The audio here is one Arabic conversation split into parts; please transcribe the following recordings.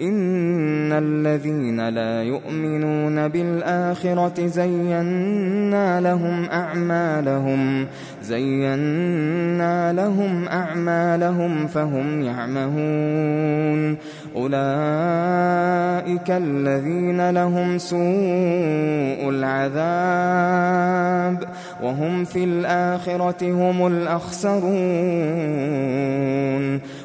إن الذين لا يؤمنون بالآخرة زينا لهم أعمالهم زينا لهم أعمالهم فهم يعمهون أولئك الذين لهم سوء العذاب وهم في الآخرة هم الأخسرون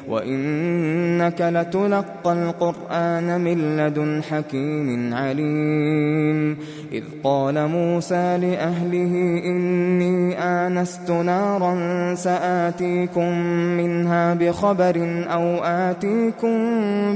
وإنك لتلقى القرآن من لدن حكيم عليم إذ قال موسى لأهله إني آنست نارا سآتيكم منها بخبر أو آتيكم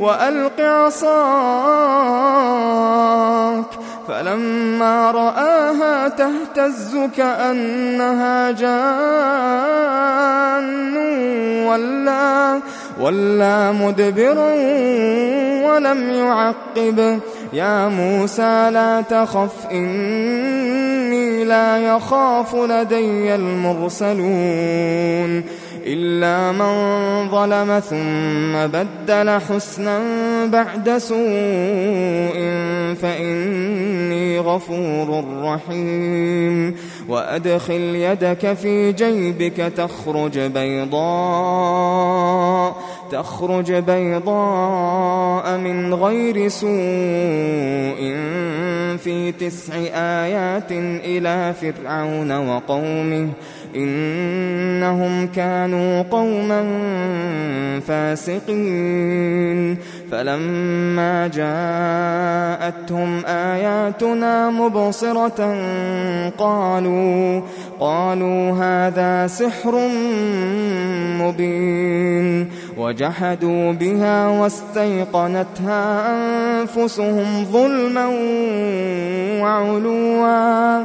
وألق عصاك. فلما رآها تهتز كأنها جان. ولا ولا مدبرا ولم يعقب. يا موسى لا تخف إني لا يخاف لدي المرسلون. إلا من ظلم ثم بدل حسنا بعد سوء فإني غفور رحيم. وأدخل يدك في جيبك تخرج بيضاء تخرج بيضاء من غير سوء في تسع آيات إلى فرعون وقومه. إنهم كانوا قوما فاسقين. فلما جاءتهم آياتنا مبصرة قالوا قالوا هذا سحر مبين. وجحدوا بها واستيقنتها أنفسهم ظلما وعلوا.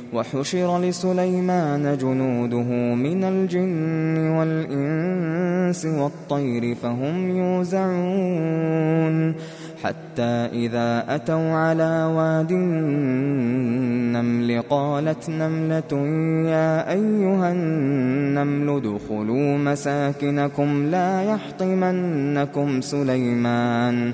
وحشر لسليمان جنوده من الجن والإنس والطير فهم يوزعون حتى إذا أتوا على واد النمل قالت نملة يا أيها النمل ادخلوا مساكنكم لا يحطمنكم سليمان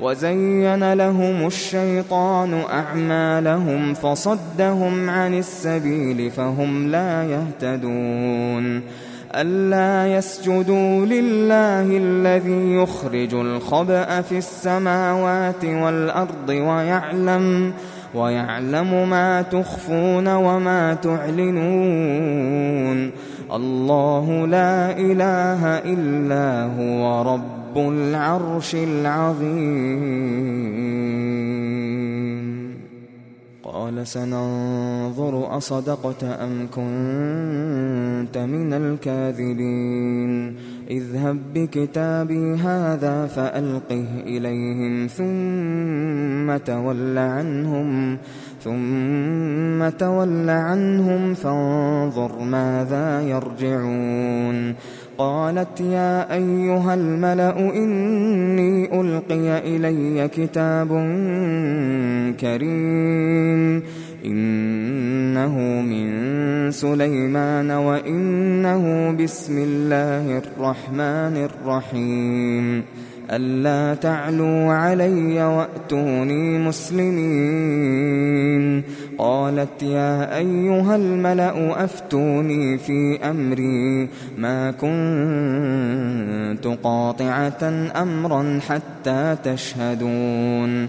وزين لهم الشيطان أعمالهم فصدهم عن السبيل فهم لا يهتدون ألا يسجدوا لله الذي يخرج الخبأ في السماوات والأرض ويعلم ويعلم ما تخفون وما تعلنون الله لا إله إلا هو رب رب العرش العظيم. قال سننظر أصدقت أم كنت من الكاذبين. اذهب بكتابي هذا فألقه إليهم ثم تول عنهم ثم تول عنهم فانظر ماذا يرجعون. قالت يا أيها الملأ إني ألقي إلي كتاب كريم إنه من سليمان وإنه بسم الله الرحمن الرحيم ألا تعلوا علي وأتوني مسلمين. قالت يا أيها الملأ أفتوني في أمري. ما كنت قاطعة أمرا حتى تشهدون.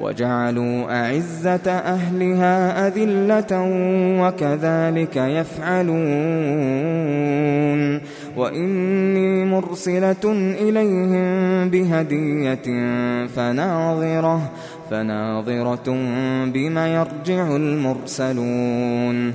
وجعلوا أعزة أهلها أذلة وكذلك يفعلون وإني مرسلة إليهم بهدية فناظرة فناظرة بما يرجع المرسلون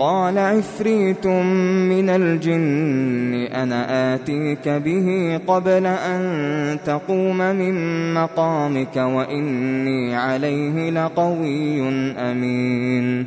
قال عفريت من الجن أنا آتيك به قبل أن تقوم من مقامك وإني عليه لقوي أمين.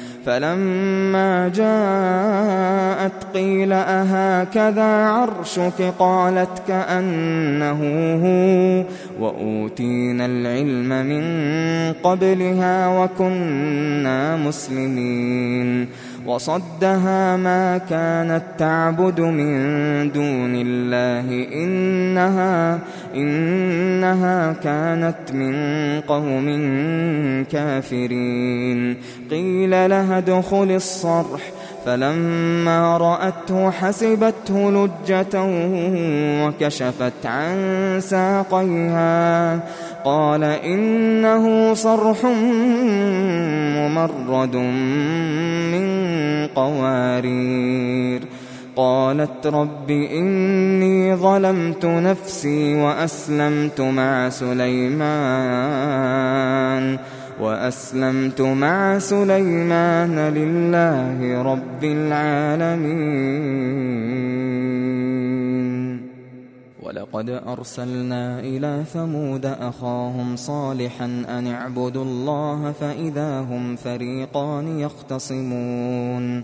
فلما جاءت قيل أهكذا عرشك؟ قالت كأنه هو. وأوتينا العلم من قبلها وكنا مسلمين. وصدها ما كانت تعبد من دون الله إنها إنها كانت من قوم كافرين. قيل لها ادخل الصرح. فلما رأته حسبته لجة وكشفت عن ساقيها. قال إنه صرح ممرد من قوارير قالت رب إني ظلمت نفسي وأسلمت مع سليمان. وأسلمت مع سليمان لله رب العالمين. ولقد أرسلنا إلى ثمود أخاهم صالحا أن اعبدوا الله فإذا هم فريقان يختصمون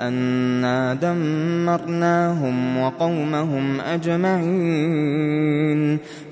أنا دمرناهم وقومهم أجمعين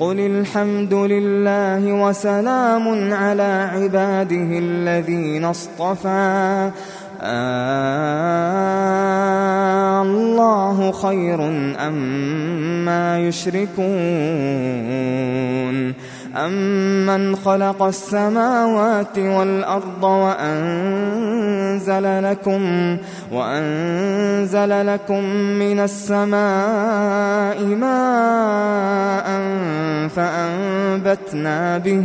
قل الحمد لله وسلام على عباده الذين اصطفى. آه الله خير أم ما يشركون. أمن خلق السماوات والأرض وأنزل لكم وأنزل لكم من السماء ماء فأنبتنا به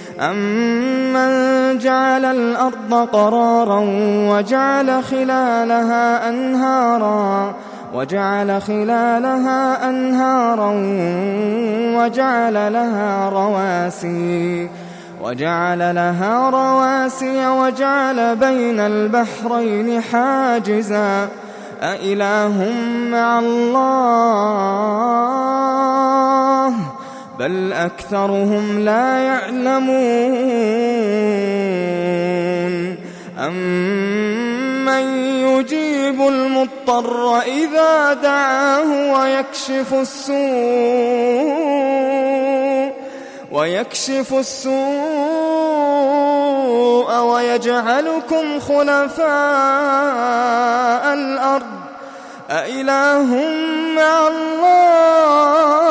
أمن جعل الأرض قرارا وجعل خلالها أنهارا وجعل خلالها أنهارا وجعل لها رواسي وجعل لها رواسي وجعل بين البحرين حاجزا أإله مع الله بل أكثرهم لا يعلمون أمن يجيب المضطر إذا دعاه ويكشف السوء ويكشف السوء ويجعلكم خلفاء الأرض أإله مع الله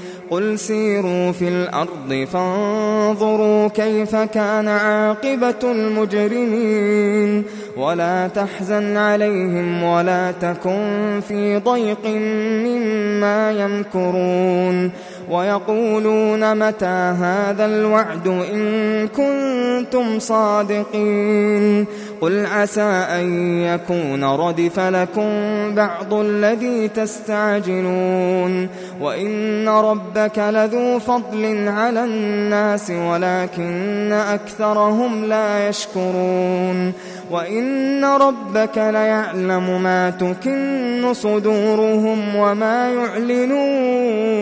قل سيروا في الأرض فانظروا كيف كان عاقبة المجرمين. ولا تحزن عليهم ولا تكن في ضيق مما يمكرون. ويقولون متى هذا الوعد إن كنتم صادقين قل عسى أن يكون ردف لكم بعض الذي تستعجلون وإن ربك لذو فضل على الناس ولكن أكثرهم لا يشكرون وإن ربك ليعلم ما تكن صدورهم وما يعلنون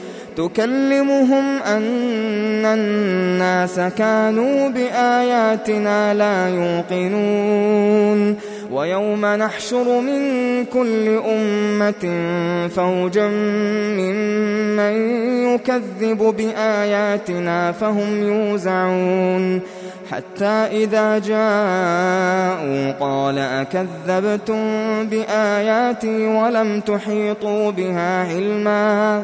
تكلمهم أن الناس كانوا بآياتنا لا يوقنون. ويوم نحشر من كل أمة فوجا ممن يكذب بآياتنا فهم يوزعون. حتى إذا جاءوا قال أكذبتم بآياتي ولم تحيطوا بها علما.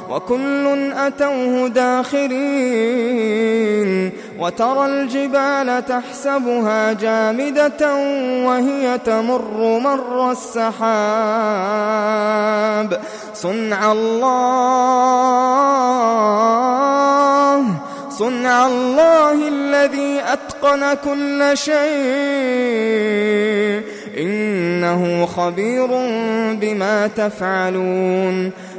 وكل أتوه داخرين وترى الجبال تحسبها جامدة وهي تمر مر السحاب. صنع الله صنع الله الذي أتقن كل شيء. إنه خبير بما تفعلون.